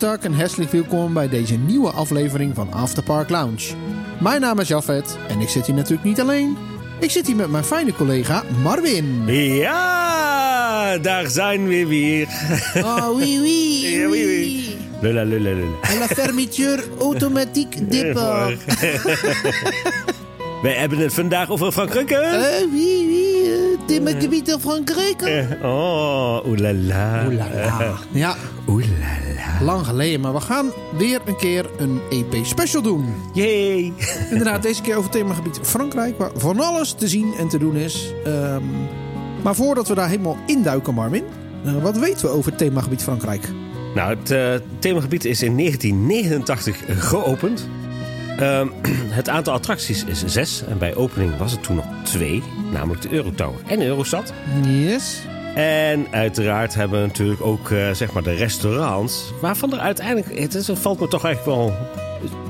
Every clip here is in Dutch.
Goedendag en hartelijk welkom bij deze nieuwe aflevering van Afterpark Lounge. Mijn naam is Jafet en ik zit hier natuurlijk niet alleen. Ik zit hier met mijn fijne collega Marvin. Ja, daar zijn we weer. Oh, oui, oui. Ja, oui, oui. Lula, lula, lula. En la fermeture automatique départ. Wij hebben het vandaag over Frankrijk. Eh, oui, oui. eh, themagebied in Frankrijk. Eh, Oh, oelala. Oelala. Ja, Oelala. Lang geleden, maar we gaan weer een keer een EP-special doen. Yay. Inderdaad, deze keer over het themagebied Frankrijk, waar van alles te zien en te doen is. Ehm, maar voordat we daar helemaal induiken, Marvin, eh, wat weten we over het themagebied Frankrijk? Nou, het eh, themagebied is in 1989 geopend. Ehm, het aantal attracties is zes. En bij opening was het toen nog twee. Namelijk de Eurotower en Eurostad. Yes. En uiteraard hebben we natuurlijk ook eh, zeg maar de restaurants. Waarvan er uiteindelijk, het, is, het valt me toch eigenlijk wel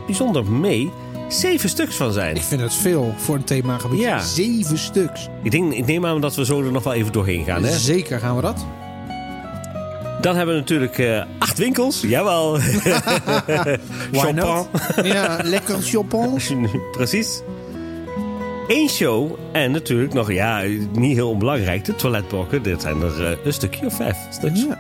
bijzonder mee, zeven stuks van zijn. Ik vind het veel voor een themagebied. Ja. Zeven stuks. Ik, denk, ik neem aan dat we zo er nog wel even doorheen gaan. Hè? Zeker gaan we dat. Dan hebben we natuurlijk eh, acht winkels. Jawel. Not? Ja, lekker champagne. Precies. Eén show en natuurlijk nog, ja, niet heel onbelangrijk, de toiletblokken. Dit zijn er eh, een stukje of vijf stuks. Ja.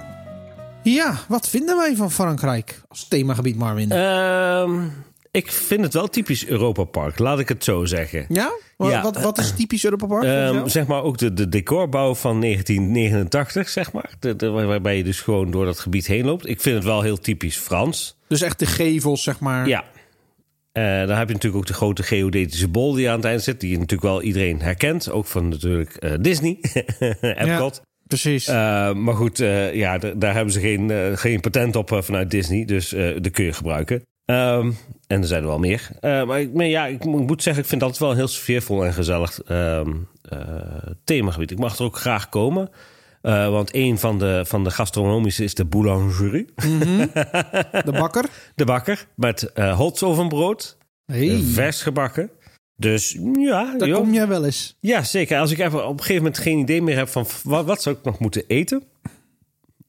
ja, wat vinden wij van Frankrijk als themagebied, Marvin? Ehm, ik vind het wel typisch Europa Park, laat ik het zo zeggen. ja? Wat, ja. Wat, wat is typisch Europa Park? Ehm, zeg maar ook de, de decorbouw van 1989, zeg maar. De, de- waar- waarbij je dus gewoon door dat gebied heen loopt. Ik vind het wel heel typisch Frans. Dus echt de gevels, zeg maar. Ja. Eh dan heb je natuurlijk ook de grote geodetische bol die aan het eind zit. Die natuurlijk wel iedereen herkent. Ook van natuurlijk eh, Disney, Epcot. Precies. Eh, maar goed, ja, daar hebben ze geen, geen patent op vanuit Disney. Dus dat kun je gebruiken. Ehm, en er zijn er wel meer. Maar, ik, maar ja, ik mo- moet zeggen, ik vind dat wel een heel sfeervol en gezellig eh, themagebied. Ik mag er ook graag komen. Eh, want een van de, van de gastronomische is de boulangerie. de bakker. De bakker met eh holzovenbrood. Hey, Vers gebakken. Dus ja, daar joh. kom jij wel eens. ja, zeker. Als ik even op een gegeven moment geen idee meer heb van wat, wat zou ik nog moeten eten.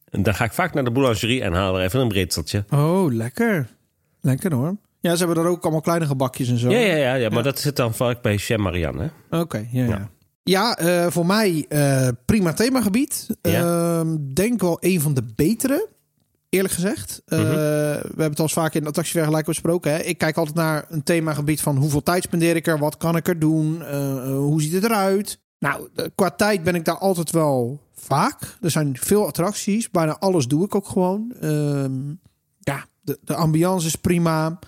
En dan ga ik vaak naar de boulangerie en haal er even een breedseltje. Oh, lekker. Lekker hoor. Ja, ze hebben er ook allemaal kleine gebakjes en zo. Ja, ja, ja, ja, maar dat zit dan vaak bij Chez Marianne. Oké, ja, ja. Ja. Ja, eh, voor mij eh, prima themagebied. Ja. Ehm, denk wel een van de betere, eerlijk gezegd. Eh, Mhm. We hebben het al eens vaak in de attractievergelijking besproken. Hè? Ik kijk altijd naar een themagebied van hoeveel tijd spendeer ik er? Wat kan ik er doen? Hoe ziet het eruit? Nou, qua tijd ben ik daar altijd wel vaak. Er zijn veel attracties. Bijna alles doe ik ook gewoon. Ehm, ja, de, de ambiance is prima.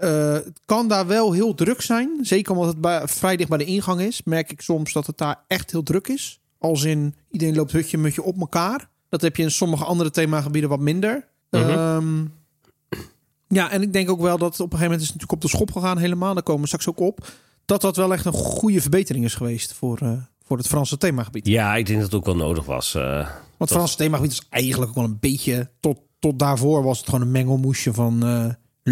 Eh, het kan daar wel heel druk zijn. Zeker omdat het bij, vrij dicht bij de ingang is. Merk ik soms dat het daar echt heel druk is. Als in iedereen loopt hutje mutje op elkaar. Dat heb je in sommige andere themagebieden wat minder. Mhm. Ehm, ja, en ik denk ook wel dat op een gegeven moment is het natuurlijk op de schop gegaan helemaal. Daar komen we straks ook op. Dat dat wel echt een goede verbetering is geweest voor, eh, voor het Franse themagebied. Ja, ik denk dat het ook wel nodig was. eh. Want het Franse themagebied is eigenlijk ook wel een beetje... Tot, tot daarvoor was het gewoon een mengelmoesje van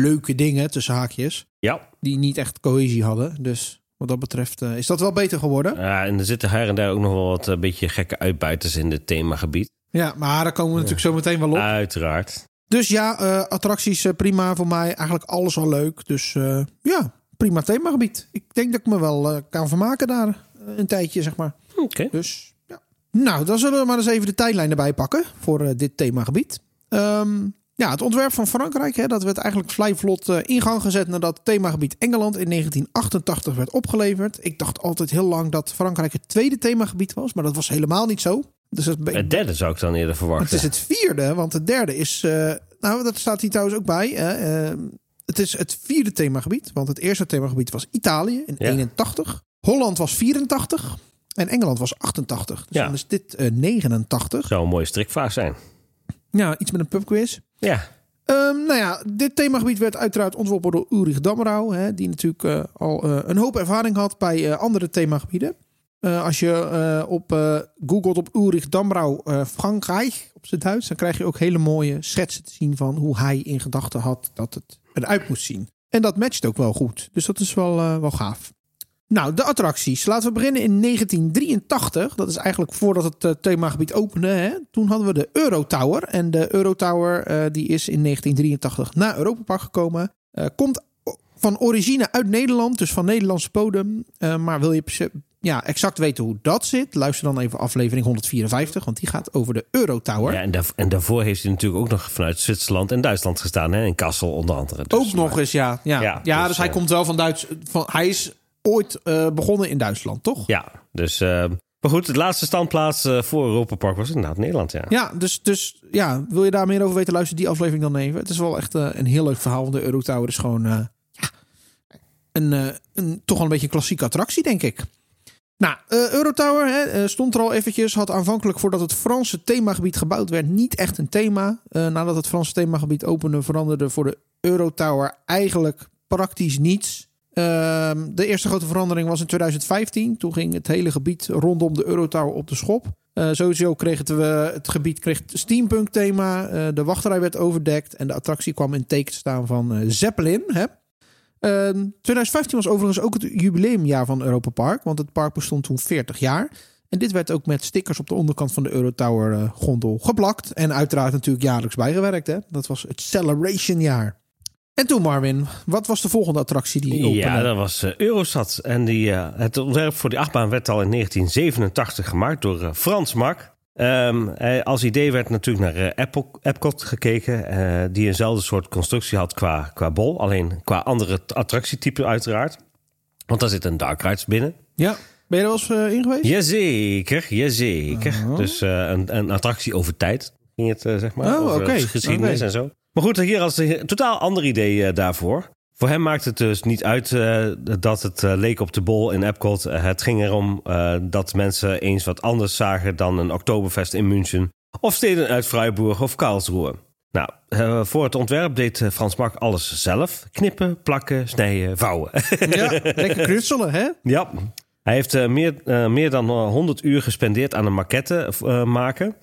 leuke dingen, tussen haakjes. ja, Die niet echt cohesie hadden. Dus wat dat betreft eh, is dat wel beter geworden. Ja, en er zitten her en daar ook nog wel wat een beetje gekke uitbuiters in dit themagebied. Ja, maar daar komen we natuurlijk zo meteen wel op. Uiteraard. Dus ja, eh, attracties eh, prima voor mij. Eigenlijk alles al leuk. Dus eh, ja, prima themagebied. Ik denk dat ik me wel eh, kan vermaken daar eh, een tijdje, zeg maar. Oké. Dus ja. Nou, dan zullen we maar eens even de tijdlijn erbij pakken voor eh, dit themagebied. Ehm, ja, het ontwerp van Frankrijk, hè, dat werd eigenlijk vrij vlot eh, in gang gezet nadat het themagebied Engeland in 1988 werd opgeleverd. Ik dacht altijd heel lang dat Frankrijk het tweede themagebied was, maar dat was helemaal niet zo. Dus het, Het derde zou ik dan eerder het verwachten. is het vierde, want het derde is. eh, nou, dat staat hier trouwens ook bij. hè, eh, het is het vierde themagebied, want het eerste themagebied was Italië in Ja. 81. Holland was 84 en Engeland was 88. Dus Ja. dan is dit eh, 89. Zou een mooie strikvraag zijn. Ja, iets met een pubquiz. Ja, Ehm, nou ja, dit themagebied werd uiteraard ontworpen door Ulrich Dammerau. Hè, die natuurlijk eh, al eh, een hoop ervaring had bij eh, andere themagebieden. Als je op googelt op Ulrich Dammerau eh, Frankrijk op zijn Duits... dan krijg je ook hele mooie schetsen te zien van hoe hij in gedachten had dat het eruit moest zien. En dat matcht ook wel goed. Dus dat is wel, wel gaaf. Nou, de attracties. Laten we beginnen in 1983. Dat is eigenlijk voordat het uh, themagebied opende. Hè? Toen hadden we de Eurotower. En de Eurotower uh, die is in 1983 naar Europa Park gekomen. Uh, komt van origine uit Nederland, dus van Nederlandse bodem. maar wil je ja, exact weten hoe dat zit, luister dan even aflevering 154, want die gaat over de Eurotower. Ja, en, daar, en daarvoor heeft hij natuurlijk ook nog vanuit Zwitserland en Duitsland gestaan, hè? in Kassel onder andere. Dus, ook nog eens, ja. Ja, ja, ja dus, dus hij komt wel van Duits. Van, hij is ooit uh, begonnen in Duitsland, toch? Ja, dus. Uh, maar goed, de laatste standplaats uh, voor Europa Park was inderdaad Nederland, ja. Ja, dus, dus ja, wil je daar meer over weten, luister die aflevering dan even. Het is wel echt een heel leuk verhaal, want de Eurotower is gewoon ja, een, een, toch wel een beetje een klassieke attractie, denk ik. Nou, uh, Eurotower hè, stond er al eventjes. Had aanvankelijk voordat het Franse themagebied gebouwd werd niet echt een thema. Uh, nadat het Franse themagebied opende veranderde voor de Eurotower eigenlijk praktisch niets. Ehm, de eerste grote verandering was in 2015. Toen ging het hele gebied rondom de Eurotower op de schop. Uh, sowieso kreeg het, we, het gebied kreeg steampunk thema. Uh, de wachterij werd overdekt. En de attractie kwam in teken staan van uh, Zeppelin. Hè? 2015 ehm, was overigens ook het jubileumjaar van Europa Park. Want het park bestond toen 40 jaar. En dit werd ook met stickers op de onderkant van de Eurotower gondel geplakt. En uiteraard natuurlijk jaarlijks bijgewerkt. Hè? Dat was het Celebration jaar. En toen Marvin, wat was de volgende attractie die opende? Ja, dat was uh, Eurosat. En die, uh, het ontwerp voor die achtbaan werd al in 1987 gemaakt door uh, Frans Mak. Um, als idee werd natuurlijk naar Apple, Epcot gekeken, die eenzelfde soort constructie had qua, qua bol. Alleen qua andere attractietype uiteraard. Want daar zit een dark rides binnen. Ja. Ben je er wel eens in geweest? Jazeker, jazeker. -huh. Dus een, een attractie over tijd ging het, zeg maar. Oh, over okay. geschiedenis okay. en zo. Maar goed, hier als een totaal ander idee uh, daarvoor. Voor hem maakt het dus niet uit uh, dat het uh, leek op de bol in Epcot. het ging erom dat mensen eens wat anders zagen dan een Oktoberfest in München. Of steden uit Freiburg of Karlsruhe. Nou, voor het ontwerp deed Frans Mak alles zelf. Knippen, plakken, snijden, vouwen. Ja, lekker knutselen, hè? Ja. Hij heeft meer, meer dan 100 uur gespendeerd aan een maquette maken...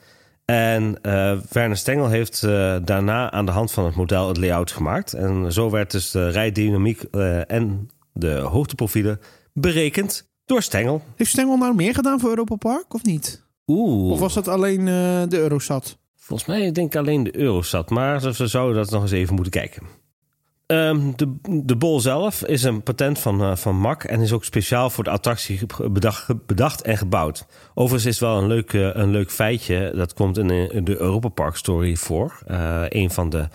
En uh, Werner Stengel heeft uh, daarna aan de hand van het model het layout gemaakt. En zo werd dus de rijdynamiek uh, en de hoogteprofielen berekend door Stengel. Heeft Stengel nou meer gedaan voor Europa Park of niet? Oeh. Of was dat alleen de Eurosat? Volgens mij denk ik alleen de Eurosat. Maar we zouden dat nog eens even moeten kijken. Um, de, de bol zelf is een patent van, uh, van MAC en is ook speciaal voor de attractie bedacht, bedacht en gebouwd. Overigens is wel een leuk, uh, een leuk feitje, dat komt in, in de Europa Park story voor. Uh, een van de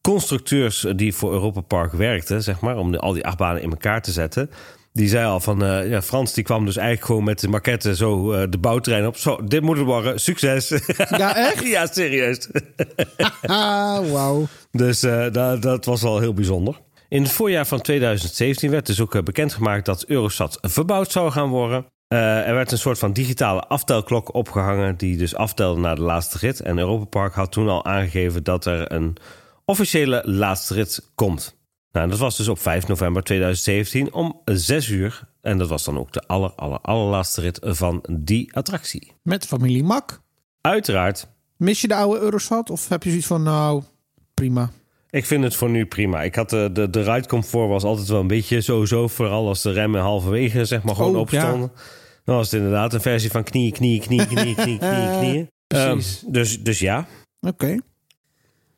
constructeurs die voor Europa Park werkte, zeg maar, om de, al die achtbanen in elkaar te zetten. Die zei al van, ja, Frans die kwam dus eigenlijk gewoon met de maquette zo de bouwtrein op. Zo, dit moet het worden, succes. Ja, echt? ja, serieus. Wauw. Dus uh, dat, dat was wel heel bijzonder. In het voorjaar van 2017 werd dus ook bekendgemaakt dat Eurosat verbouwd zou gaan worden. er werd een soort van digitale aftelklok opgehangen die dus aftelde naar de laatste rit. En Europa Park had toen al aangegeven dat er een officiële laatste rit komt. Nou, dat was dus op 5 november 2017 om 6 uur. En dat was dan ook de aller, aller, allerlaatste rit van die attractie. Met familie Mak. Uiteraard. Mis je de oude Eurosat of heb je zoiets van, nou, prima? Ik vind het voor nu prima. Ik had de, de, de rijcomfort was altijd wel een beetje sowieso. Vooral als de remmen halverwege zeg maar gewoon Oh, opstonden. Dan was het inderdaad een versie van knieën, knieën, knieën, knieën, knieën, knieën, knieën. Precies. Um, dus, dus ja. Oké.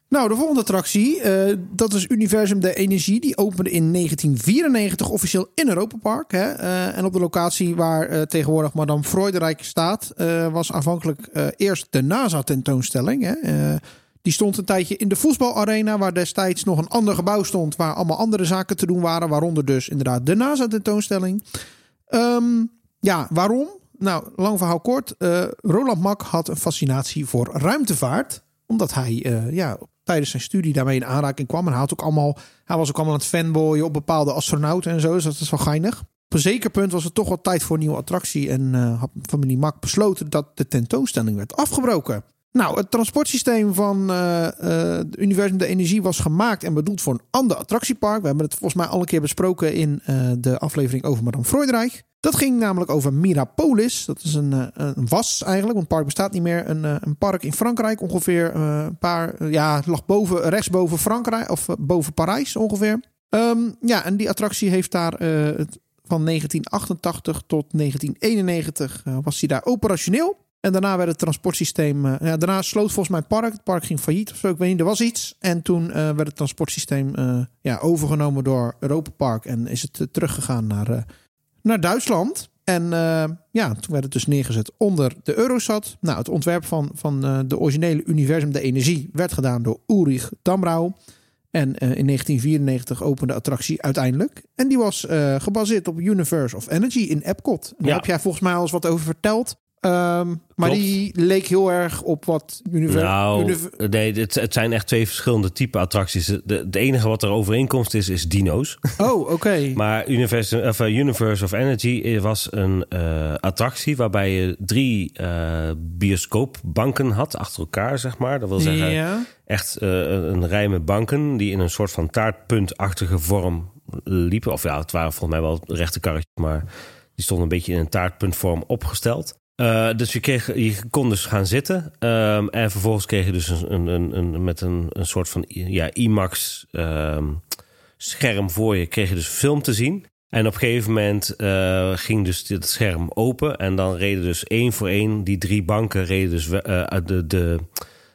Nou, de volgende attractie, uh, dat is Universum de Energie. Die opende in 1994 officieel in Europa Park. Hè? Uh, en op de locatie waar uh, tegenwoordig Madame Freudenrijk staat... was aanvankelijk eerst de NASA-tentoonstelling. Hè? Die stond een tijdje in de voetbalarena... waar destijds nog een ander gebouw stond... waar allemaal andere zaken te doen waren. Waaronder dus inderdaad de NASA-tentoonstelling. Um, ja, waarom? Nou, lang verhaal kort. Roland Mak had een fascinatie voor ruimtevaart omdat hij uh, ja, tijdens zijn studie daarmee in aanraking kwam. En hij, had ook allemaal, hij was ook allemaal aan het fanboyen op bepaalde astronauten en zo. Dus dat is wel geinig. Op een zeker punt was het toch wel tijd voor een nieuwe attractie. En uh, had familie Mak besloten dat de tentoonstelling werd afgebroken. Nou, het transportsysteem van uh, uh, Universum de Energie was gemaakt en bedoeld voor een ander attractiepark. We hebben het volgens mij al een keer besproken in uh, de aflevering over Madame Freudenreich. Dat ging namelijk over Mirapolis. Dat is een, een was eigenlijk, want het park bestaat niet meer. Een, een park in Frankrijk, ongeveer een paar, ja, lag boven, rechtsboven Frankrijk, of boven Parijs ongeveer. Um, ja, en die attractie heeft daar van 1988 tot 1991 uh, was hij daar operationeel. En daarna werd het transportsysteem. Uh, ja, daarna sloot volgens mij het park. Het park ging failliet of zo. Ik weet niet, er was iets. En toen uh, werd het transportsysteem ja, overgenomen door Europa Park. En is het teruggegaan naar, naar Duitsland. En ja, toen werd het dus neergezet onder de Eurosat. Nou, het ontwerp van, van de originele Universum de Energie werd gedaan door Ulrich Damrau. En in 1994 opende de attractie uiteindelijk. En die was gebaseerd op Universe of Energy in Epcot. Daar ja. heb jij volgens mij al eens wat over verteld. Um, maar die leek heel erg op wat Universe... Nou, Univer nee, het, het, zijn echt twee verschillende type attracties. De, het enige wat er overeenkomst is, is dino's. Oh, oké. Okay. maar Universe of, uh, Universe of Energy was een uh, attractie... waarbij je drie uh, bioscoopbanken had achter elkaar, zeg maar. Dat wil zeggen, ja. echt een rij met banken... die in een soort van taartpuntachtige vorm liepen. Of ja, het waren volgens mij wel rechte karretjes, maar... Die stonden een beetje in een taartpuntvorm opgesteld. Uh, dus je, kreeg, je kon dus gaan zitten. Um, en vervolgens kreeg je dus een, een, een, met een, een soort van ja, IMAX um, scherm voor je, kreeg je dus film te zien. En op een gegeven moment uh, ging dus het scherm open. En dan reden dus één voor één die drie banken reden dus uh, de, de,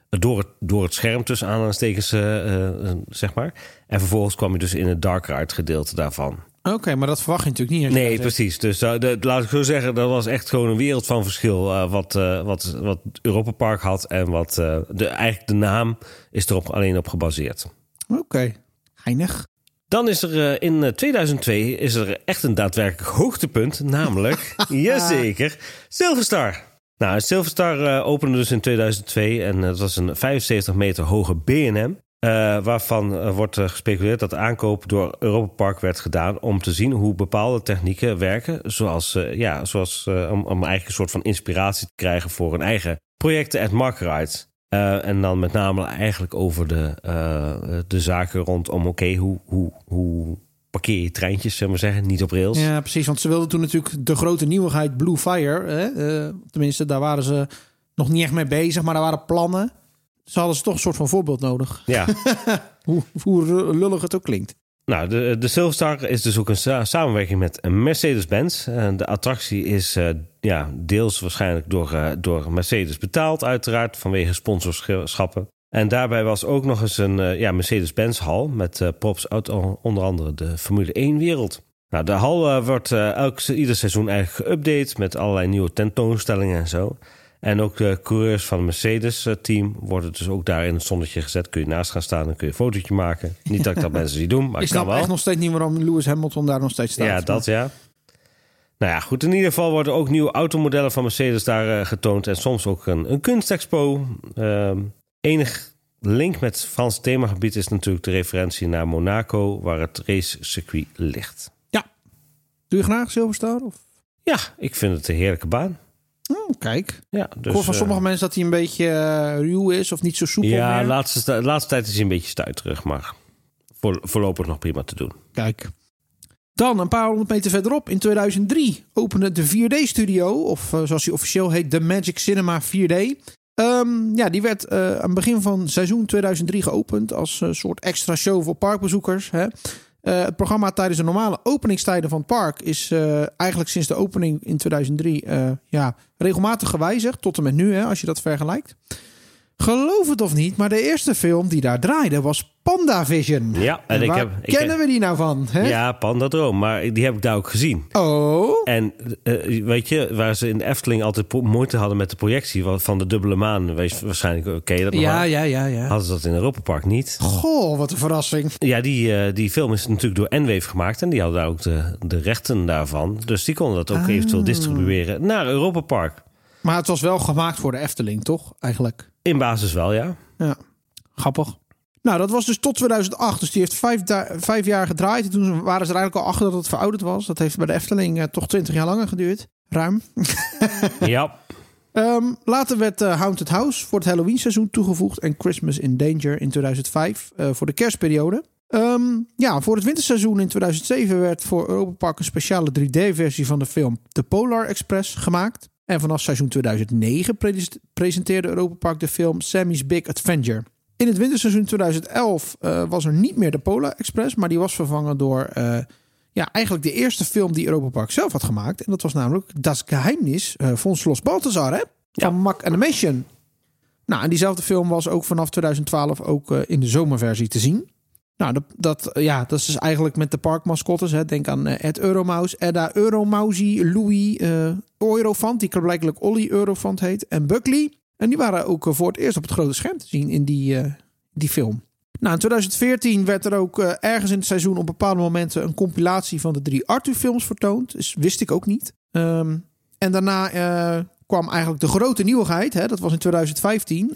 door, het, door het scherm tussen aanhalingstekens, uh, zeg maar. En vervolgens kwam je dus in het dark ride gedeelte daarvan. Oké, maar dat verwacht je natuurlijk niet. Nee, precies. Dus de, laat ik zo zeggen, dat was echt gewoon een wereld van verschil. Uh, wat, uh, wat, wat Europa Park had en wat de, eigenlijk de naam is erop alleen op gebaseerd. Oké, okay. heinig. Dan is er in 2002 is er echt een daadwerkelijk hoogtepunt, namelijk, jazeker, Silverstar. Nou, Silverstar opende dus in 2002 en dat was een 75 meter hoge B&M. Uh, waarvan uh, wordt uh, gespeculeerd dat de aankoop door Europa Park werd gedaan om te zien hoe bepaalde technieken werken. Zoals, ja, zoals om, om eigenlijk een soort van inspiratie te krijgen voor hun eigen projecten at Mark Rides. en dan met name eigenlijk over de, de zaken rondom, oké, hoe, hoe, hoe parkeer je treintjes, zullen we zeggen, niet op rails. Ja, precies, want ze wilden toen natuurlijk de grote nieuwigheid Blue Fire. Hè? tenminste, daar waren ze nog niet echt mee bezig, maar daar waren plannen ze hadden ze toch een soort van voorbeeld nodig. Ja. hoe, hoe lullig het ook klinkt. Nou, de, de Silverstar is dus ook een samenwerking met Mercedes-Benz. De attractie is uh, ja, deels waarschijnlijk door, uh, door Mercedes betaald, uiteraard, vanwege sponsorschappen. En daarbij was ook nog eens een uh, ja, Mercedes-Benz hal met props uit onder andere de Formule 1-wereld. Nou, de hal wordt elk, ieder seizoen eigenlijk geüpdate met allerlei nieuwe tentoonstellingen en zo. En ook de coureurs van het Mercedes-team worden dus ook daar in het zonnetje gezet. Kun je naast gaan staan en kun je een fotootje maken. Niet dat ik dat mensen zie doen, maar ik, ik snap echt nog steeds niet waarom Lewis Hamilton daar nog steeds staat. Ja, dat ja. Nou ja, goed. In ieder geval worden ook nieuwe automodellen van Mercedes daar uh, getoond. En soms ook een, een kunstexpo. Uh, enig link met het Franse themagebied is natuurlijk de referentie naar Monaco, waar het racecircuit ligt. Ja. Doe je graag Silverstar? Of? Ja, ik vind het een heerlijke baan. Oh, kijk. Ja, dus, ik hoor van sommige uh, mensen dat hij een beetje uh, ruw is of niet zo soepel Ja, meer. laatste, de laatste tijd is hij een beetje stuiterig, maar voor, voorlopig nog prima te doen. Kijk. Dan een paar honderd meter verderop, in 2003, opende de 4D-studio, of uh, zoals hij officieel heet, de Magic Cinema 4D. Um, ja, die werd aan het begin van seizoen 2003 geopend als soort extra show voor parkbezoekers. Hè. Uh, het programma tijdens de normale openingstijden van het park is uh, eigenlijk sinds de opening in 2003 uh, ja, regelmatig gewijzigd. Tot en met nu, hè, als je dat vergelijkt. Geloof het of niet, maar de eerste film die daar draaide was Panda Vision. Ja, en, en ik heb, ik kennen we die nou van? Hè? Ja, Panda Droom, maar die heb ik daar ook gezien. Oh. En uh, weet je, waar ze in de Efteling altijd moeite hadden met de projectie van de dubbele maan, wees waarschijnlijk, oké, okay, dat Ja, ja, ja, ja. Hadden ze dat in Europa Park niet. Goh, wat een verrassing. Ja, die, uh, die film is natuurlijk door Enwave gemaakt en die hadden daar ook de, de rechten daarvan. Dus die konden dat ook ah. eventueel distribueren naar Europa Park. Maar het was wel gemaakt voor de Efteling, toch? Eigenlijk. In basis wel, ja. Ja, grappig. Nou, dat was dus tot 2008. Dus die heeft vijf, vijf jaar gedraaid. En toen waren ze er eigenlijk al achter dat het verouderd was. Dat heeft bij de Efteling uh, toch 20 jaar langer geduurd. Ruim. ja. Um, later werd uh, Haunted House voor het Halloween seizoen toegevoegd. En Christmas in Danger in 2005 uh, voor de kerstperiode. Um, ja, voor het winterseizoen in 2007 werd voor Europa Park een speciale 3D-versie van de film The Polar Express gemaakt. En vanaf seizoen 2009 pre presenteerde Europa Park de film Sammy's Big Adventure. In het winterseizoen 2011 uh, was er niet meer de Polar Express, maar die was vervangen door uh, ja, eigenlijk de eerste film die Europa Park zelf had gemaakt. En dat was namelijk Das Geheimnis uh, von Schloss Balthasar, hè? Van Mac Animation. Nou, en diezelfde film was ook vanaf 2012 ook in de zomerversie te zien. Nou, dat, dat, ja, dat is dus eigenlijk met de parkmascottes. Hè. Denk aan uh, Ed Euromaus, Edda Euromausie, Louis uh, Eurofant, die blijkbaar Olly Eurofant heet, en Buckley. En die waren ook voor het eerst op het grote scherm te zien in die, die film. Nou, in 2014 werd er ook ergens in het seizoen op bepaalde momenten een compilatie van de drie Arthur-films vertoond. Dus wist ik ook niet. Um, en daarna kwam eigenlijk de grote nieuwigheid. Hè, dat was in 2015.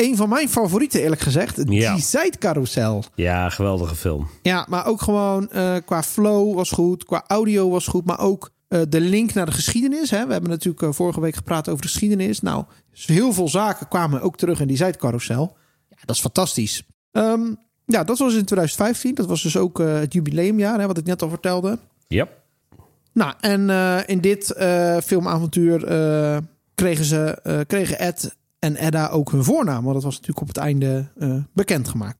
Een van mijn favorieten, eerlijk gezegd. Ja. Die Zijdcarousel. Ja, geweldige film. Ja, maar ook gewoon qua flow was goed. Qua audio was goed. Maar ook de link naar de geschiedenis. Hè. We hebben natuurlijk vorige week gepraat over de geschiedenis. Nou, dus heel veel zaken kwamen ook terug in die Zijdcarousel. Ja, dat is fantastisch. Um, ja, dat was in 2015. Dat was dus ook het jubileumjaar, hè, wat ik net al vertelde. Yep. Nou, en in dit filmavontuur kregen, ze, kregen Ed en Edda ook hun voornaam. Want dat was natuurlijk op het einde bekendgemaakt.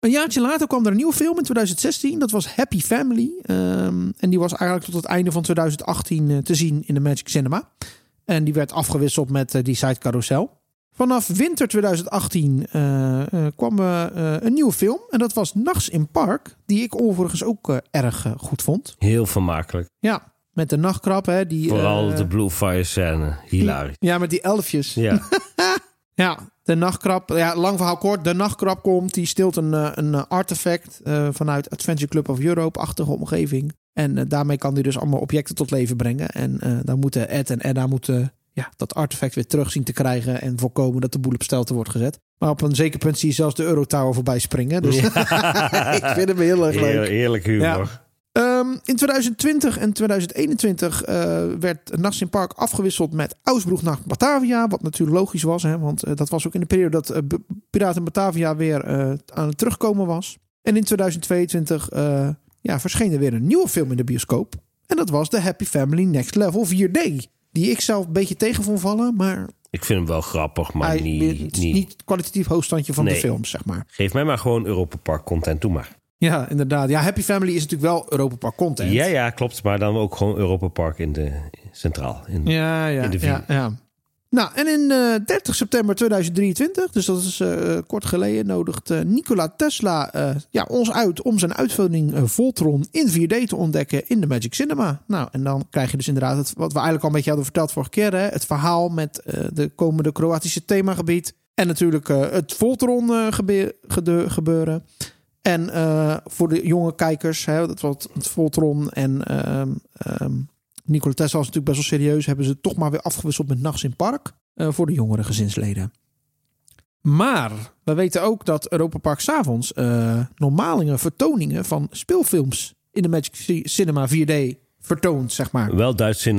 Een jaartje later kwam er een nieuwe film in 2016. Dat was Happy Family. Um, en die was eigenlijk tot het einde van 2018 te zien in de Magic Cinema. En die werd afgewisseld met die Side Carousel. Vanaf winter 2018 uh, uh, kwam uh, een nieuwe film. En dat was Nachts in Park. Die ik overigens ook erg goed vond. Heel vermakelijk. Ja, met de nachtkrab. Hè, die, Vooral de Blue Fire scène. Hilarisch. Ja, met die elfjes. Ja. ja, de nachtkrab. Ja, lang verhaal kort. De nachtkrab komt. Die stilt een, een artefact vanuit Adventure Club of Europe-achtige omgeving. En daarmee kan hij dus allemaal objecten tot leven brengen. En dan moeten Ed en Edda moeten ja, dat artefact weer terug zien te krijgen en voorkomen dat de boel op stelte wordt gezet. Maar op een zeker punt zie je zelfs de Eurotower voorbij springen. Dus ik vind hem heel erg leuk. Heerlijk humor. Ja. Um, in 2020 en 2021 uh, werd Nachts in Park afgewisseld met Ausbroeg naar Batavia. Wat natuurlijk logisch was, hè, want uh, dat was ook in de periode dat uh, Piraten Batavia weer aan het terugkomen was. En in 2022 ja, verscheen er weer een nieuwe film in de bioscoop. En dat was The Happy Family Next Level 4D. Die ik zelf een beetje tegen vond vallen, maar... Ik vind hem wel grappig, maar hij, niet, het is niet... kwalitatief hoogstandje van Nee. de films, zeg maar. Geef mij maar gewoon Europa Park content, doe maar. Ja, inderdaad. Ja, Happy Family is natuurlijk wel Europa Park content. Ja, ja, klopt. Maar dan ook gewoon Europa Park in de centraal. In, Ja, ja, In de ja, ja. Nou, en in eh 30 september 2023, dus dat is eh, kort geleden, nodigt eh, Nikola Tesla ja, ons uit om zijn uitvinding Voltron in 4D te ontdekken in de Magic Cinema. Nou, en dan krijg je dus inderdaad het, wat we eigenlijk al een beetje hadden verteld vorige keer, hè, het verhaal met de komende Kroatische themagebied en natuurlijk het Voltron gebe- gebeuren. En eh, voor de jonge kijkers, hè, dat was het Voltron en Nikola Tesla was natuurlijk best wel serieus. Hebben ze toch maar weer afgewisseld met Nachts in Park eh, voor de jongere gezinsleden. Maar we weten ook dat Europa Park s'avonds uh, normalingen, vertoningen van speelfilms in de Magic Cinema 4D vertoont, zeg maar. Wel Duits in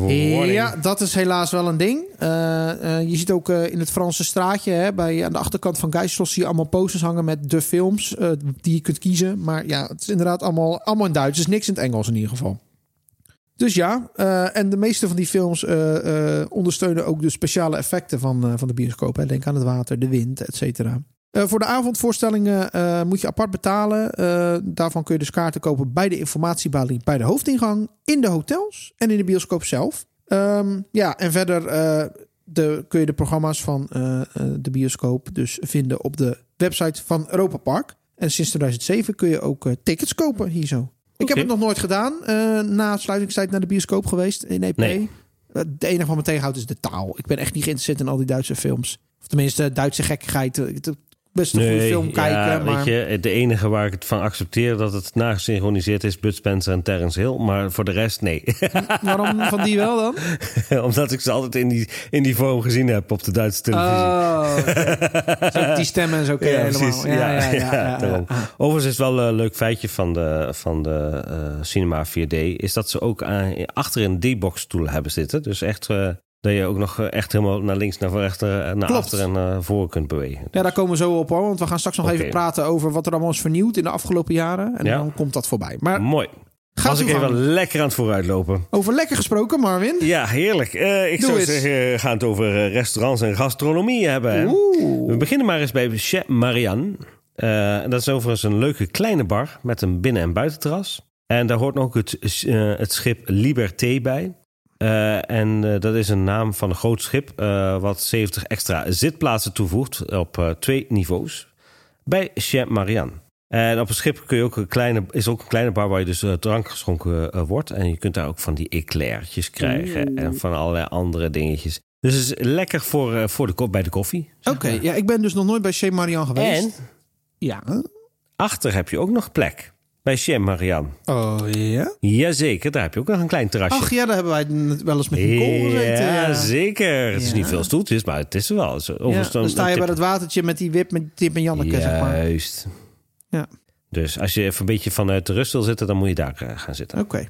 warning. Ja, dat is helaas wel een ding. Eh, eh, je ziet ook eh, in het Franse straatje, hè, bij, aan de achterkant van Geisels, zie je allemaal posters hangen met de films die je kunt kiezen. Maar ja, het is inderdaad allemaal, allemaal in Duits. Dus niks in het Engels in ieder geval. Dus ja, en de meeste van die films ondersteunen ook de speciale effecten van, van de bioscoop. Hè. Denk aan het water, de wind, et cetera. Eh, voor de avondvoorstellingen eh, moet je apart betalen. Eh, daarvan kun je dus kaarten kopen bij de informatiebalie bij de hoofdingang, in de hotels en in de bioscoop zelf. Ehm, ja, en verder de, kun je de programma's van de bioscoop dus vinden op de website van Europa Park. En sinds 2007 kun je ook tickets kopen hier zo. Ik heb het nog nooit gedaan. na sluitingstijd naar de bioscoop geweest in EP. Nee. Het enige wat me tegenhoudt is de taal. Ik ben echt niet geïnteresseerd in al die Duitse films. Of tenminste, Duitse gekkigheid. Best een goede film kijken. ja, maar... weet je, de enige waar ik het van accepteer dat het nagesynchroniseerd is, Bud Spencer en Terence Hill. Maar voor de rest, nee. Waarom van die wel dan? Omdat ik ze altijd in die, in die vorm gezien heb op de Duitse televisie. Oh. Zo, die stemmen en zo ken je helemaal. precies. Ja, ja, ja, ja. Overigens is wel een leuk feitje van de, van de eh, Cinema 4D... is dat ze ook aan, achter een D-box stoel hebben zitten. Dus echt eh, dat je ook nog eh, echt helemaal naar links, naar rechter, eh, naar Klopt. achter en naar voren kunt bewegen. Ja, daar komen we zo op hoor. Want we gaan straks nog even praten over wat er allemaal is vernieuwd in de afgelopen jaren. En Ja. dan komt dat voorbij. Maar Mooi. gaat Was ik even lekker aan het vooruitlopen. Over lekker gesproken, Marvin. Ja, heerlijk. Eh, ik Doe zou zeggen, we gaan het over restaurants en gastronomie hebben. Oeh. We beginnen maar eens bij Chez Marianne. Dat is overigens een leuke kleine bar met een binnen- en buitenterras. En daar hoort ook het, het schip Liberté bij. Eh, en eh, dat is een naam van een groot schip eh, wat 70 extra zitplaatsen toevoegt op twee niveaus bij Chez Marianne. En op een schip kun je ook een kleine, is ook een kleine bar waar je dus drank geschonken wordt. En je kunt daar ook van die eclairtjes krijgen en van allerlei andere dingetjes. Dus het is lekker voor, voor de, bij de koffie. Oké, ja, ik ben dus nog nooit bij Chez Marian geweest. En Ja. achter heb je ook nog plek bij Chez Marianne. Oh ja? Jazeker, daar heb je ook nog een klein terrasje. Ach ja, daar hebben wij wel eens met Nicole gezeten. ja, Ja, zeker. Het is Ja. niet veel stoeltjes, maar het is er wel. Zo- Ja, dan sta je bij dat watertje met die wip met Tip en Janneke, zeg maar. Juist. Ja. Dus als je even een beetje vanuit de rust wil zitten, dan moet je daar eh, gaan zitten. Oké.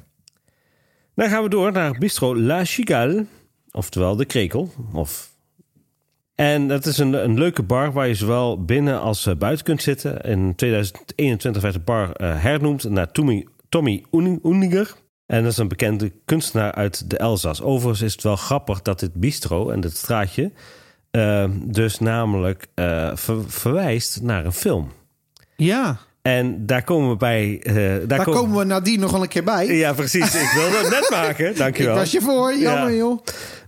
Dan gaan we door naar Bistro La Chigale, oftewel de Krekel. Of... En dat is een, een leuke bar waar je zowel binnen als eh, buiten kunt zitten. In 2021 werd de bar eh, hernoemd naar Tommy, Tommy. En dat is een bekende kunstenaar uit de Elzas. Overigens is het wel grappig dat dit bistro en dit straatje... eh, dus namelijk ver- verwijst naar een film. Ja, En daar komen we bij... eh, daar, daar kom- komen we nadien nog wel een keer bij. Ja, precies. Ik wilde het net maken. Ik Dankjewel. was je voor, jammer Ja. joh.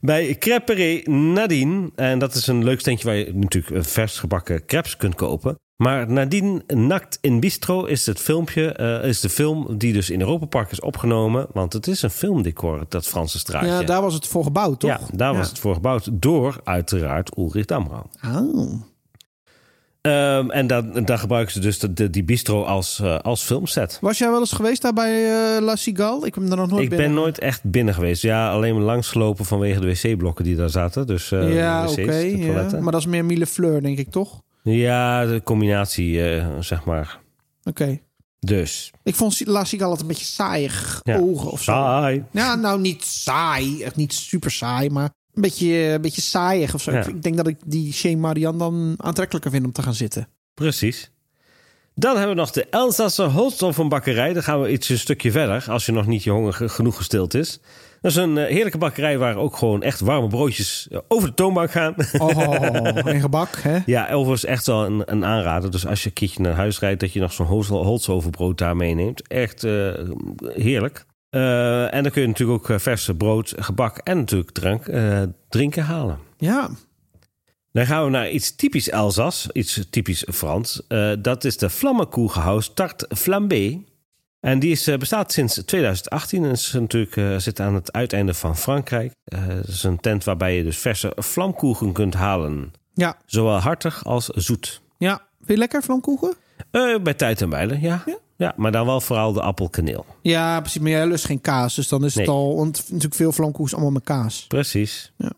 Bij Creperie Nadine. En dat is een leuk standje waar je natuurlijk vers gebakken crepes kunt kopen. Maar Nadine Nakt in Bistro is het filmpje, eh, is de film die dus in Europa Park is opgenomen. Want het is een filmdecor, dat Franse straatje. Ja, daar was het voor gebouwd, toch? Ja, daar was het voor gebouwd door uiteraard Ulrich Damrau. Oh. Ehm, en dan, dan gebruiken ze dus de, de- die bistro als, eh, als filmset. Was jij wel eens geweest daar bij eh, La Cigale? Ik ben er nog nooit Ik binnen. ben nooit echt binnen geweest. Ja, alleen maar langsgelopen vanwege de wc-blokken die daar zaten. Dus, eh, ja, oké. ja. Maar dat is meer Mille Fleur, denk ik, toch? Ja, de combinatie, zeg maar. Oké. Dus. Ik vond La Cigale altijd een beetje saaiig Ja. ogen of zo. Saai. Ja, nou niet saai. Echt niet super saai, maar een beetje, een beetje saaiig of zo. Ja. Ik- denk dat ik die Shane Marian dan aantrekkelijker vind om te gaan zitten. Precies. Dan hebben we nog de Elsasser Holsthoffen-bakkerij. Dan gaan we iets een stukje verder, als je nog niet je honger ge- genoeg gestild is. Dat is een eh, heerlijke bakkerij waar ook gewoon echt warme broodjes eh, over de toonbank gaan. Oh, en gebak, hè? ja, overigens echt wel een, een aanrader. Dus als je een keertje naar huis rijdt, dat je nog zo'n Holst- Holsthovenbrood daar meeneemt. Echt eh, heerlijk. Eh, en dan kun je natuurlijk ook eh, verse brood, gebak en natuurlijk drank, eh, drinken halen. Ja. Dan gaan we naar iets typisch Elzas, iets typisch Frans. Dat is de Vlammenkoegehuis Tart Flambé. En die is, bestaat sinds 2018 en is natuurlijk, zit aan het uiteinde van Frankrijk. Het is een tent waarbij je dus verse vlamkoegen kunt halen. Ja. Zowel hartig als zoet. Ja. Vind je lekker, vlamkoegen? Bij tijd en wijle, ja. ja. Maar dan wel vooral de appelkaneel. Ja, precies. Maar jij lust geen kaas. Dus dan is het al... Want natuurlijk veel vlamkoeks allemaal met kaas. Precies. Ja.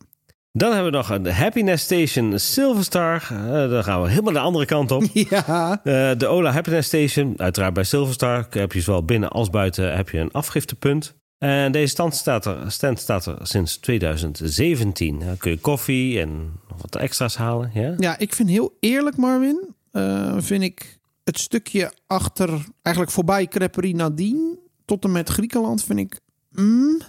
Dan hebben we nog een Happiness Station Silverstar. Eh, dan gaan we helemaal de andere kant op. Ja. Eh, de Ola Happiness Station, uiteraard bij Silverstar, heb je zowel binnen als buiten heb je een afgiftepunt. En deze stand staat er, stand staat er sinds 2017. Dan kun je koffie en nog wat extra's halen. Ja? Ja, ik vind heel eerlijk, Marvin. eh, vind ik het stukje achter, eigenlijk voorbij Creperie Nadine tot en met Griekenland, vind ik. mm,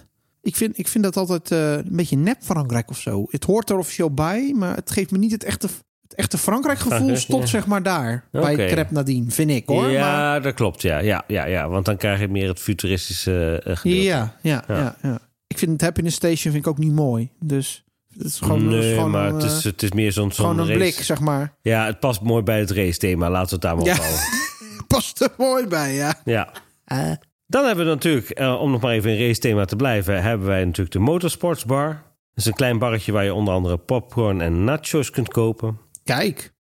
ik, vind ik vind dat altijd eh, een beetje nep Frankrijk of zo. Het hoort er officieel bij, maar het geeft me niet het echte, het echte Frankrijk gevoel. Stopt ja. zeg maar daar bij Crepe Nadine, vind ik hoor. ja, Maar, dat klopt. Ja. Ja, ja, ja, want dan krijg je meer het futuristische eh, gedeelte. ja, ja, ja. Ja, Ik vind het Happiness Station vind ik ook niet mooi. Dus het is gewoon, nee, maar een, het is, eh, het is meer zo'n zo'n gewoon een race. blik, zeg maar. Ja, het past mooi bij het race thema. Laten we het daar maar Ja. op houden. Past er mooi bij, ja. Ja. Eh, Dan hebben we natuurlijk, eh, om nog maar even in race thema te blijven, hebben wij natuurlijk de Motorsportsbar. Dat is een klein barretje waar je onder andere popcorn en nachos kunt kopen. kijk.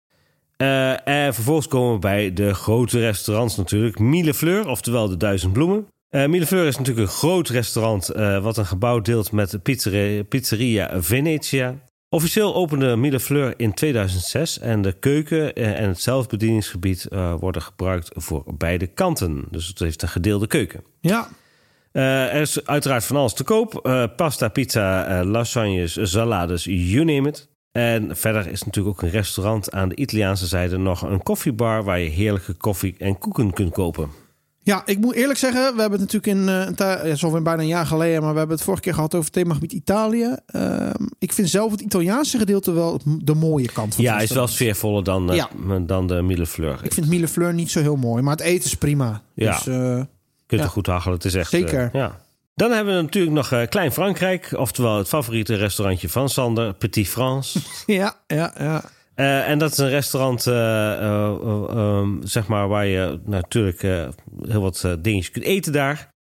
En vervolgens komen we bij de grote restaurants natuurlijk. Mille Fleur, oftewel de Duizend Bloemen. Fleur is natuurlijk een groot restaurant eh, wat een gebouw deelt met de pizzeria, pizzeria Venetia. Officieel opende Mille Fleur in 2006 en de keuken eh, en het zelfbedieningsgebied worden gebruikt voor beide kanten. Dus het heeft een gedeelde keuken. Ja, er is uiteraard van alles te koop. Pasta, pizza, lasagnes, salades, you name it. En verder is natuurlijk ook een restaurant aan de Italiaanse zijde nog een koffiebar waar je heerlijke koffie en koeken kunt kopen. Ja, ik moet eerlijk zeggen, we hebben het natuurlijk in, uh, een bijna een jaar geleden, maar we hebben het vorige keer gehad over het themagebied Italië. Uh, ik vind zelf het Italiaanse gedeelte wel de mooie kant van Ja, is wel sfeervoller dan, uh, ja. dan de Millefleur. Ik vind Millefleur niet zo heel mooi, maar het eten is prima. Ja, dus, je kunt er goed hachelen. Het is echt... Zeker. ja. Dan hebben we natuurlijk nog Klein Frankrijk, oftewel het favoriete restaurantje van Sander, Petit France. ja, ja, ja. Uh, en dat is een restaurant, uh, uh, um, zeg maar, waar je natuurlijk heel wat dingetjes kunt eten daar.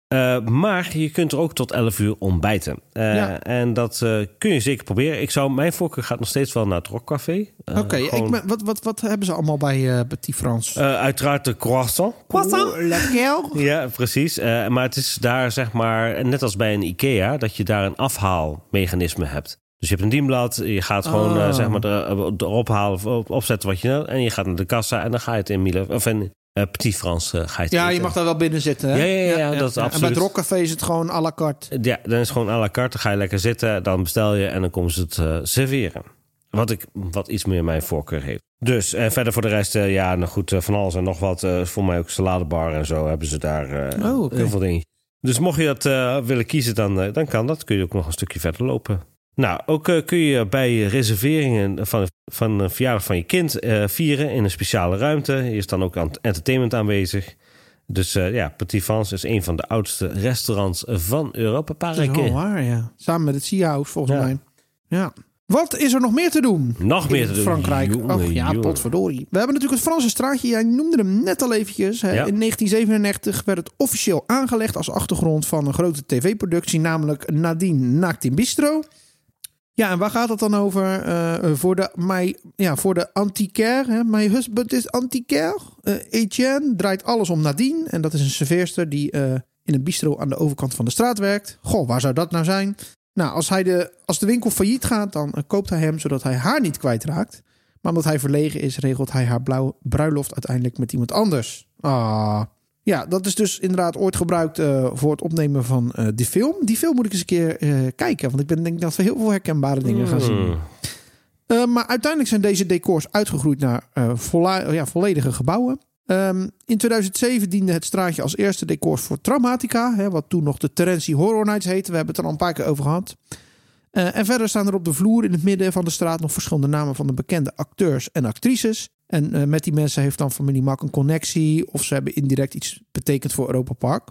maar je kunt er ook tot 11 uur ontbijten. Ja. En dat kun je zeker proberen. Ik zou, mijn voorkeur gaat nog steeds wel naar het Rockcafé. Oké, gewoon... wat, wat, wat hebben ze allemaal bij Petit France? uiteraard de croissant. Croissant? Lekker. Ja, precies. maar het is daar, zeg maar, net als bij een IKEA, dat je daar een afhaalmechanisme hebt. Dus je hebt een dienblad, je gaat gewoon uh, zeg maar erop halen, opzetten wat je wil. En je gaat naar de kassa en dan ga je het in Miele, of in uh, Petit France uh, ga je het Ja, eten. je mag daar wel binnen zitten. Hè? Ja, ja, ja, ja, dat is absoluut. En bij het rockcafé is het gewoon à la carte. Ja, dan is het gewoon à la carte. Dan ga je lekker zitten, dan bestel je en dan komen ze het serveren. Wat, ik, wat iets meer mijn voorkeur heeft. Dus en verder voor de rest, ja, nou goed, van alles en nog wat. voor mij ook saladebar en zo hebben ze daar oh, okay. heel veel dingen. Dus mocht je dat willen kiezen, dan, dan kan dat. Kun je ook nog een stukje verder lopen. Nou, ook uh, kun je bij reserveringen van, van een verjaardag van je kind uh, vieren in een speciale ruimte. Hier is dan ook entertainment aanwezig. Dus uh, ja, Petit France is een van de oudste restaurants van Europa Park. Dat is waar, ja. Samen met het Seahouse volgens ja. mij. Ja. Wat is er nog meer te doen? Nog meer te doen. Frankrijk. Oh ja, jongen. potverdorie. We hebben natuurlijk het Franse straatje. Jij noemde hem net al eventjes. Ja. In 1997 werd het officieel aangelegd als achtergrond van een grote tv-productie. Namelijk Nadine Naakt in Bistro. Ja, en waar gaat het dan over? Uh, voor de, my, ja, voor de antiquaire. Hè? My husband is antiquaire. Uh, Etienne draait alles om Nadine. En dat is een serveerster die uh, in een bistro aan de overkant van de straat werkt. Goh, waar zou dat nou zijn? Nou, als, hij de, als de winkel failliet gaat, dan koopt hij hem zodat hij haar niet kwijtraakt. Maar omdat hij verlegen is, regelt hij haar blauw, bruiloft uiteindelijk met iemand anders. Ah... Ja, dat is dus inderdaad ooit gebruikt uh, voor het opnemen van uh, die film. Die film moet ik eens een keer uh, kijken. Want ik ben, denk dat we heel veel herkenbare dingen gaan zien. Mm. maar uiteindelijk zijn deze decors uitgegroeid naar ja, volledige gebouwen. Um, in 2007 diende het straatje als eerste decors voor Traumatica. Hè, wat toen nog de Terentie Horror Nights heette. We hebben het er al een paar keer over gehad. en verder staan er op de vloer in het midden van de straat nog verschillende namen van de bekende acteurs en actrices. En uh, met die mensen heeft dan familie Mak een connectie. Of ze hebben indirect iets betekend voor Europa Park.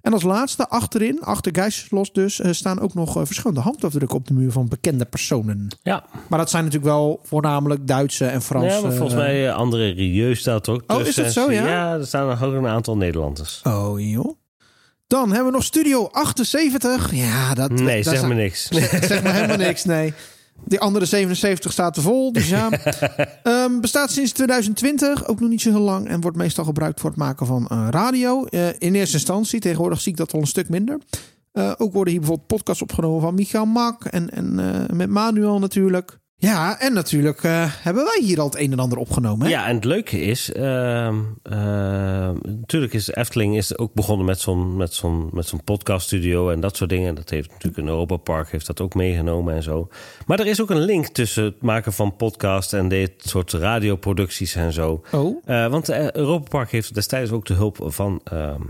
En als laatste achterin, achter Geiselslos dus, uh, staan ook nog uh, verschillende handafdrukken op de muur van bekende personen. Ja. Maar dat zijn natuurlijk wel voornamelijk Duitse en Franse. Ja, maar volgens mij André Rieu staat ook Oh, is dat zo, ja? Ja, er staan nog ook een aantal Nederlanders. Oh, joh. Dan hebben we nog Studio 78. Ja, dat... Nee, dat zeg me niks. Zeg, zeg maar helemaal niks, nee. Die andere 77 staat er vol, dus ja. Ehm, bestaat sinds 2020, ook nog niet zo heel lang. En wordt meestal gebruikt voor het maken van eh, radio. Eh, in eerste instantie, tegenwoordig zie ik dat wel een stuk minder. Eh, ook worden hier bijvoorbeeld podcasts opgenomen van Michael Mak. En, en met Manuel natuurlijk. Ja, en natuurlijk eh, hebben wij hier al het een en ander opgenomen. Hè? Ja, en het leuke is, ehm, ehm, natuurlijk is Efteling is ook begonnen met zo'n met zo'n met zo'n podcaststudio en dat soort dingen. Dat heeft natuurlijk een Europa Park heeft dat ook meegenomen en zo. Maar er is ook een link tussen het maken van podcast en dit soort radioproducties en zo. Oh, Eh, want eh, Europa Park heeft destijds ook de hulp van, ehm,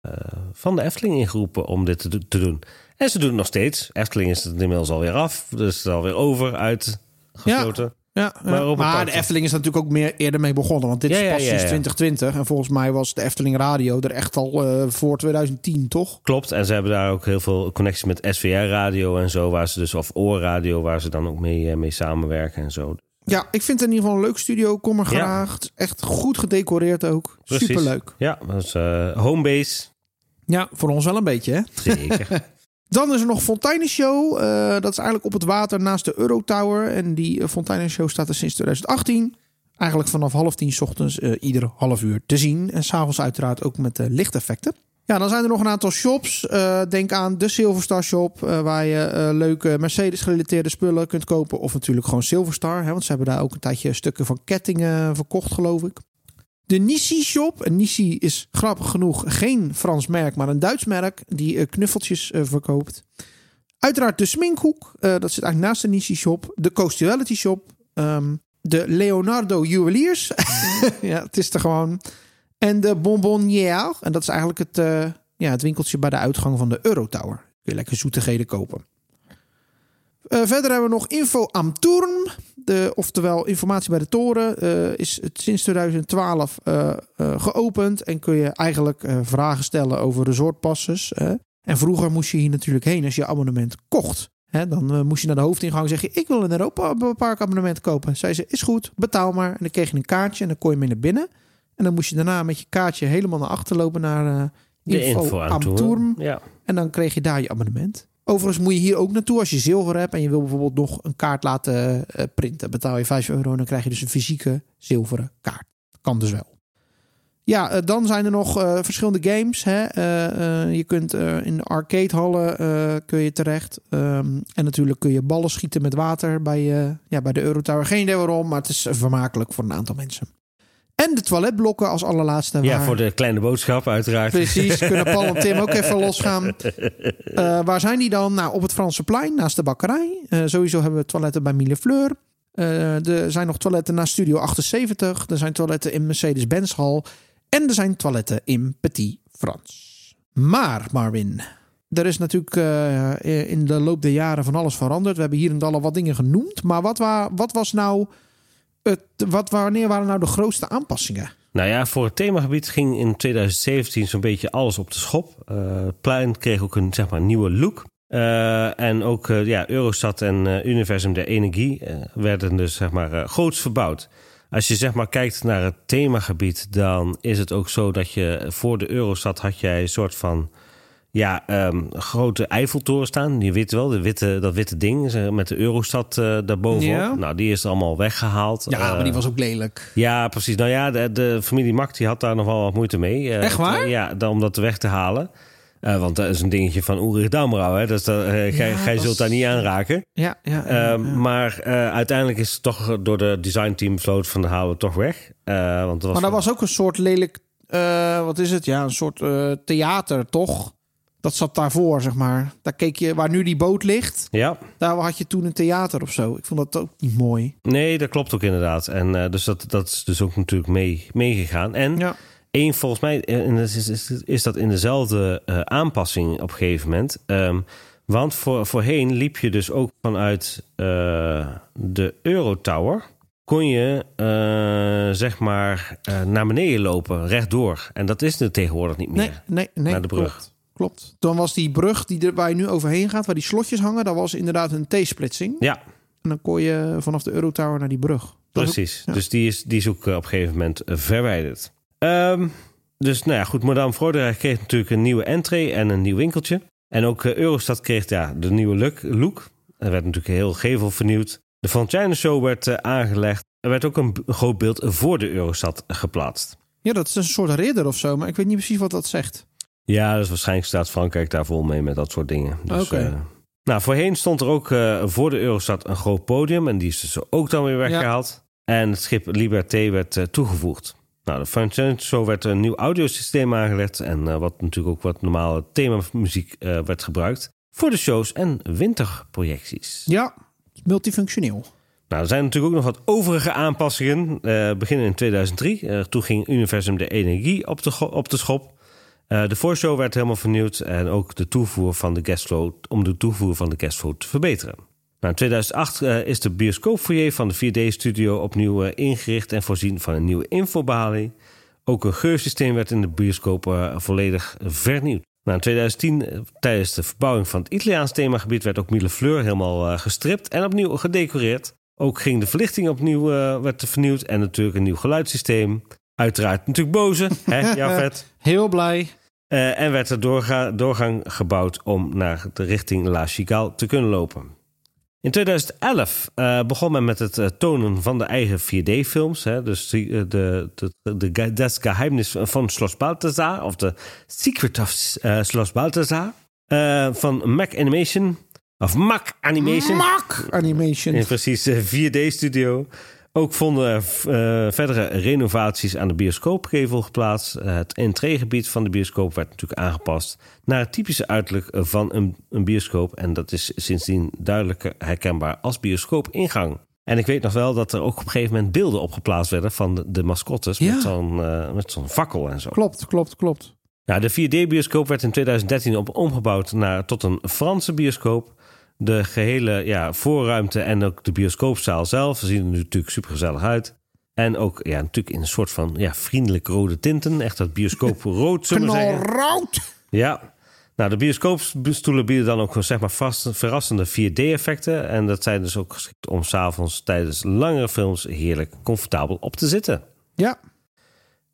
eh, van de Efteling ingeroepen om dit te doen. En ze doen het nog steeds. Efteling is het inmiddels alweer af, dus het is alweer over, uit gesloten. ja. Maar de Efteling is natuurlijk ook meer eerder mee begonnen. Want dit Ja, is ja, pas ja, sinds ja. 2020. En volgens mij was de Efteling Radio er echt al eh, voor 2010, toch? Klopt, en ze hebben daar ook heel veel connecties met SVR-radio en zo, waar ze dus, of oorradio, waar ze dan ook mee, eh, mee samenwerken en zo. Ja, ik vind het in ieder geval een leuk studio. Kom er Ja. graag. Echt goed gedecoreerd ook. Precies. Superleuk. Ja, dat is eh, homebase. Ja, voor ons wel een beetje, hè? Zeker. Dan is er nog Fonteinenshow. Eh dat is eigenlijk op het water naast de Eurotower. En die uh, Fonteinenshow staat er sinds 2018. Eigenlijk vanaf half tien ochtends eh, ieder half uur te zien. En s'avonds uiteraard ook met eh, lichteffecten. Ja, dan zijn er nog een aantal shops. Eh, denk aan de Silverstar Shop, eh, waar je eh, leuke Mercedes-gerelateerde spullen kunt kopen. Of natuurlijk gewoon Silverstar, hè, want ze hebben daar ook een tijdje stukken van kettingen verkocht, geloof ik. De Nissi Shop. En Nissi is grappig genoeg geen Frans merk, maar een Duits merk die eh, knuffeltjes eh, verkoopt. Uiteraard de Sminkhoek. eh, dat zit eigenlijk naast de Nissi Shop. De Coastuality Shop. ehm, de Leonardo Juweliers. ja, het is er gewoon. En de Bonbonnière. En dat is eigenlijk het, ja, het winkeltje bij de uitgang van de Eurotower. Kun je lekker zoetigheden kopen. Uh, verder hebben we nog Info am Turm. De, oftewel informatie bij de toren. Uh, is het sinds 2012 geopend. En kun je eigenlijk vragen stellen over resortpasses. En vroeger moest je hier natuurlijk heen als je abonnement kocht. dan moest je naar de hoofdingang zeggen: Ik wil een Europa Park abonnement kopen. Zei ze: Is goed, betaal maar. En dan kreeg je een kaartje en dan kon je mee naar binnen. En dan moest je daarna met je kaartje helemaal naar achter lopen naar uh, info, info am Turm. Ja. En dan kreeg je daar je abonnement. Overigens moet je hier ook naartoe als je zilver hebt en je wil bijvoorbeeld nog een kaart laten uh, printen. Betaal je 5 euro en dan krijg je dus een fysieke zilveren kaart. Kan dus wel. Ja, uh, dan zijn er nog verschillende games. Hè? je kunt in de arcadehallen kun je terecht. Um, en natuurlijk kun je ballen schieten met water bij, ja, bij de Eurotower. Geen idee waarom, maar het is vermakelijk voor een aantal mensen. En de toiletblokken als allerlaatste. Ja, voor de kleine boodschap uiteraard. Precies, kunnen Paul en Tim ook even losgaan. Uh, waar zijn die dan? Nou, op het Franse plein, naast de bakkerij. Uh, sowieso hebben we toiletten bij Mille Fleur. Uh, er zijn nog toiletten naast Studio 78. Er zijn toiletten in Mercedes-Benz Hall. En er zijn toiletten in Petit Frans. Maar, Marvin, er is natuurlijk in de loop der jaren van alles veranderd. We hebben hier en daar al wat dingen genoemd. Maar wat, wa wat was nou wat, wanneer waren nou de grootste aanpassingen? Nou ja, voor het themagebied ging in 2017 zo'n beetje alles op de schop. Uh, het plein kreeg ook een zeg maar, nieuwe look. Uh, en ook uh, ja, Eurostad en Universum der Energie werden dus zeg maar groots verbouwd. Als je zeg maar kijkt naar het themagebied, dan is het ook zo dat je voor de Eurostad had jij een soort van ja, um, grote Eiffeltoren staan. Die weet wel, de witte, dat witte ding met de Eurostad uh, daarbovenop. Ja. Nou, die is allemaal weggehaald. Ja, uh, maar die was ook lelijk. Ja, precies. Nou ja, de, de familie Mak die had daar nog wel wat moeite mee. Uh, Echt waar? ja, om dat weg te halen. want dat is een dingetje van Ulrich Damrau. Hè? Dus dat, gij, ja, gij zult daar niet aanraken. Ja, ja, ja, ja. Maar uiteindelijk is het toch door de designteam besloten van de halen we toch weg. want was maar dat was ook een soort lelijk... wat is het? Ja, een soort theater, toch? Dat zat daarvoor, zeg maar. Daar keek je, waar nu die boot ligt. Ja. Daar had je toen een theater of zo. Ik vond dat ook niet mooi. Nee, dat klopt ook inderdaad. En uh, dus dat, dat is dus ook natuurlijk mee, meegegaan. En ja. één, volgens mij is, is, is dat in dezelfde uh, aanpassing op een gegeven moment. Um, want voor, voorheen liep je dus ook vanuit uh, de Eurotower. Kon je zeg maar naar beneden lopen, rechtdoor. En dat is nu tegenwoordig niet meer. Nee, nee, nee. Naar de brug. Klopt. Klopt. Dan was die brug die er, waar je nu overheen gaat, waar die slotjes hangen, dat was inderdaad een T-splitsing. Ja. En dan kon je vanaf de Eurotower naar die brug. Dat Precies. Ook, ja. Dus die is, die is ook eh, op een gegeven moment eh, verwijderd. Um, dus nou ja, goed. Madame Frauderijk kreeg natuurlijk een nieuwe entree en een nieuw winkeltje. En ook uh, Eurostad kreeg ja, de nieuwe look. Er werd natuurlijk heel gevel vernieuwd. De Fontaine Show werd uh, aangelegd. Er werd ook een groot beeld voor de Eurostad geplaatst. Ja, dat is een soort ridder of zo, maar ik weet niet precies wat dat zegt. Ja, dus waarschijnlijk staat Frankrijk daar vol mee met dat soort dingen. Dus. Okay. Uh, nou, voorheen stond er ook uh, voor de Eurostad een groot podium. En die is dus ook dan weer weggehaald. Ja. En het schip Liberté werd uh, toegevoegd. Nou, de French Show werd een nieuw audiosysteem aangelegd. En wat natuurlijk ook wat normale themamuziek werd gebruikt. Voor de shows en winterprojecties. Ja, multifunctioneel. Nou, er zijn natuurlijk ook nog wat overige aanpassingen. Beginnen in 2003. Uh, toen ging Universum de Energie op de, op de schop. Uh, de voorshow werd helemaal vernieuwd en ook de toevoer van de guestflow om de toevoer van de guestflow te verbeteren. Nou, in 2008 uh, is de bioscoopfoyer van de 4D-studio opnieuw uh, ingericht en voorzien van een nieuwe infobalie. Ook een geursysteem werd in de bioscoop volledig vernieuwd. Nou, in 2010, tijdens de verbouwing van het Italiaans themagebied, werd ook Mille Fleur helemaal gestript en opnieuw gedecoreerd. Ook ging de verlichting opnieuw werd vernieuwd en natuurlijk een nieuw geluidssysteem. Uiteraard natuurlijk boze, hè, Jafet? Heel blij. Uh, en werd er doorga doorgang gebouwd om naar de richting La Chigale te kunnen lopen. In 2011 uh, begon men met het uh, tonen van de eigen 4D-films. Dus de, de, de, de, Das Geheimnis van Schloss Balthasar, of de Secret of Schloss Balthasar, van Mac Animation. Of Mac Animation. Mac Animation. In precies 4D-studio. Ook vonden er uh, verdere renovaties aan de bioscoopgevel geplaatst. Uh, het entreegebied van de bioscoop werd natuurlijk aangepast naar het typische uiterlijk van een, een bioscoop. En dat is sindsdien duidelijk herkenbaar als bioscoopingang. En ik weet nog wel dat er ook op een gegeven moment beelden opgeplaatst werden van de, de mascottes Ja. met zo'n eh, met zo'n fakkel en zo. Klopt, klopt, klopt. Ja, de 4D-bioscoop werd in 2013 op omgebouwd naar, tot een Franse bioscoop. De gehele ja, voorruimte en ook de bioscoopzaal zelf zien er natuurlijk super gezellig uit. En ook ja, natuurlijk in een soort van ja, vriendelijk rode tinten. Echt dat bioscooprood, zullen we zeggen. Knalrood! Ja. Nou, de bioscoopstoelen bieden dan ook zeg maar vast, verrassende 4D-effecten. En dat zijn dus ook geschikt om s'avonds tijdens langere films heerlijk comfortabel op te zitten. Ja,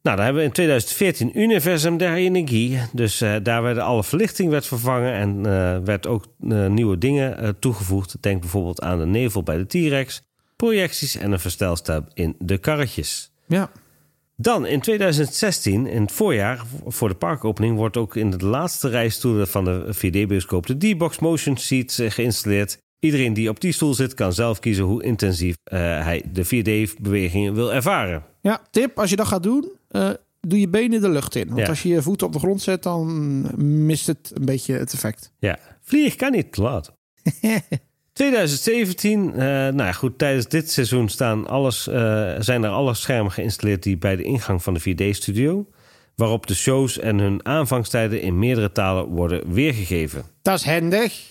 Nou, dan hebben we in 2014 Universum der Energie. Dus eh, daar werd alle verlichting werd vervangen en eh, werd ook eh, nieuwe dingen toegevoegd. Denk bijvoorbeeld aan de nevel bij de T-Rex, projecties en een verstelstap in de karretjes. ja. Dan in 2016, in het voorjaar, voor de parkopening, wordt ook in de laatste rijstoelen van de 4D-bioscoop de D-Box Motion Seat geïnstalleerd. Iedereen die op die stoel zit, kan zelf kiezen hoe intensief hij de 4D-bewegingen wil ervaren. Ja, tip, als je dat gaat doen, eh, doe je benen de lucht in. Want Ja. als je je voeten op de grond zet, dan mist het een beetje het effect. Ja, vlieg kan niet te laat. 2017, eh, nou ja, goed, tijdens dit seizoen staan alles, eh, zijn er alle schermen geïnstalleerd die bij de ingang van de 4D-studio, waarop de shows en hun aanvangstijden in meerdere talen worden weergegeven. Dat is handig.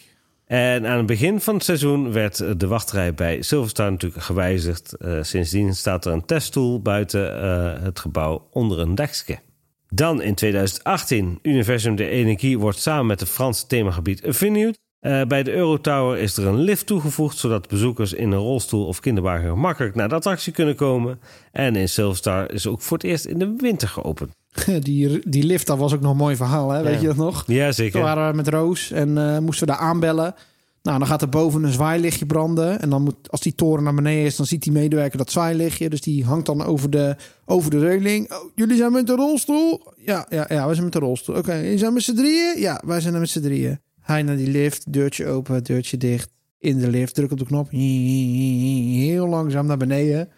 En aan het begin van het seizoen werd de wachtrij bij Silverstar natuurlijk gewijzigd. Eh, sindsdien staat er een teststoel buiten eh, het gebouw onder een dekje. Dan in 2018, Universum de Energie wordt samen met het Franse themagebied vernieuwd. Eh, bij de Eurotower is er een lift toegevoegd, zodat bezoekers in een rolstoel of kinderwagen gemakkelijk naar de attractie kunnen komen. En in Silverstar is ook voor het eerst in de winter geopend. Die, die lift, dat was ook nog een mooi verhaal, hè? weet Ja. je dat nog? Ja, Toen zeker. waren we met Roos en eh, moesten we daar aanbellen. Nou, dan gaat er boven een zwaailichtje branden. En dan moet, als die toren naar beneden is, dan ziet die medewerker dat zwaailichtje. Dus die hangt dan over de, over de reuling. Oh, jullie zijn met de rolstoel? Ja, ja, ja, wij zijn met de rolstoel. Oké, jullie zijn met z'n drieën? Ja, wij zijn er met z'n drieën. Hij naar die lift, deurtje open, deurtje dicht. In de lift, druk op de knop. Heel langzaam naar beneden.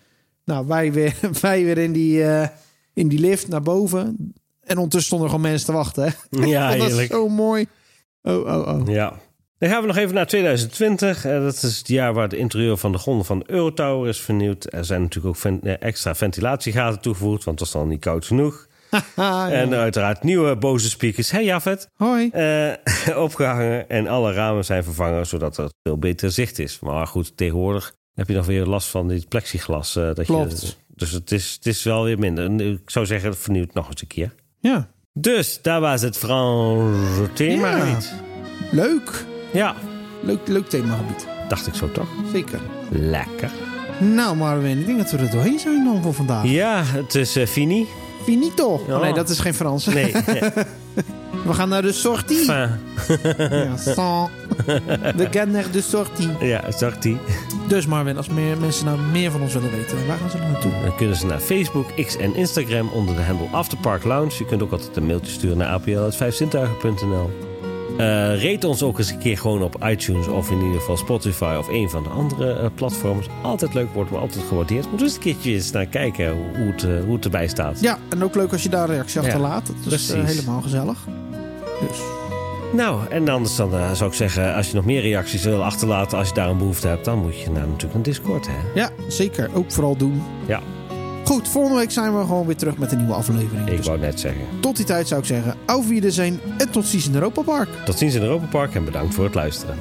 Nou, wij weer, wij weer in die, eh, in die lift naar boven. En ondertussen stonden er gewoon mensen te wachten. Hè? Ja, dat is zo mooi. Oh, oh, oh. Ja. Dan gaan we nog even naar 2020. Eh, dat is het jaar waar het interieur van de gronden van de Eurotower is vernieuwd. Er zijn natuurlijk ook ven- eh, extra ventilatiegaten toegevoegd, want het was dan niet koud genoeg. Ja. En uiteraard nieuwe boze speakers. Hey Jafet. Hoi. eh, opgehangen en alle ramen zijn vervangen, zodat er veel beter zicht is. Maar goed, tegenwoordig heb je nog weer last van dit plexiglas. dat Klopt. Je, dus het is, het is wel weer minder. Ik zou zeggen, vernieuwd nog eens een keer. Ja, Dus daar was het Franse themagebied. leuk. Ja, Leuk, leuk themagebied. dacht ik zo toch. Zeker. Lekker. Nou, Marvin, ik denk dat we er doorheen zijn dan voor vandaag. Ja, het is eh, fini. Finito. Oh, nee, dat is geen Frans. Nee, We gaan naar de sortie. Ja, sans. We gaan naar de sortie. ja, sortie. Dus Marvin, als meer mensen nou meer van ons willen weten, waar gaan ze dan naartoe? Dan kunnen ze naar Facebook, X en Instagram onder de handle Afterpark Lounge. Je kunt ook altijd een mailtje sturen naar apl.vijfzintuigen.nl. Eh rate ons ook eens een keer gewoon op iTunes of in ieder geval Spotify of een van de andere eh, platforms. Altijd leuk, wordt me altijd gewaardeerd. Moet eens een keertje eens naar kijken hoe hoe het, eh, hoe het erbij staat. Ja, en ook leuk als je daar een reactie Ja, achterlaat. Dat is eh, helemaal gezellig. Dus Nou, en anders dan eh, zou ik zeggen, als je nog meer reacties wil achterlaten als je daar een behoefte hebt, dan moet je naar natuurlijk een Discord. Hè? ja, zeker. Ook vooral doen. Ja, Goed, volgende week zijn we gewoon weer terug met een nieuwe aflevering. ik Dus wou net zeggen. tot die tijd zou ik zeggen, auf Wiedersehen en tot ziens in Europa Park. Tot ziens in Europa Park en bedankt voor het luisteren.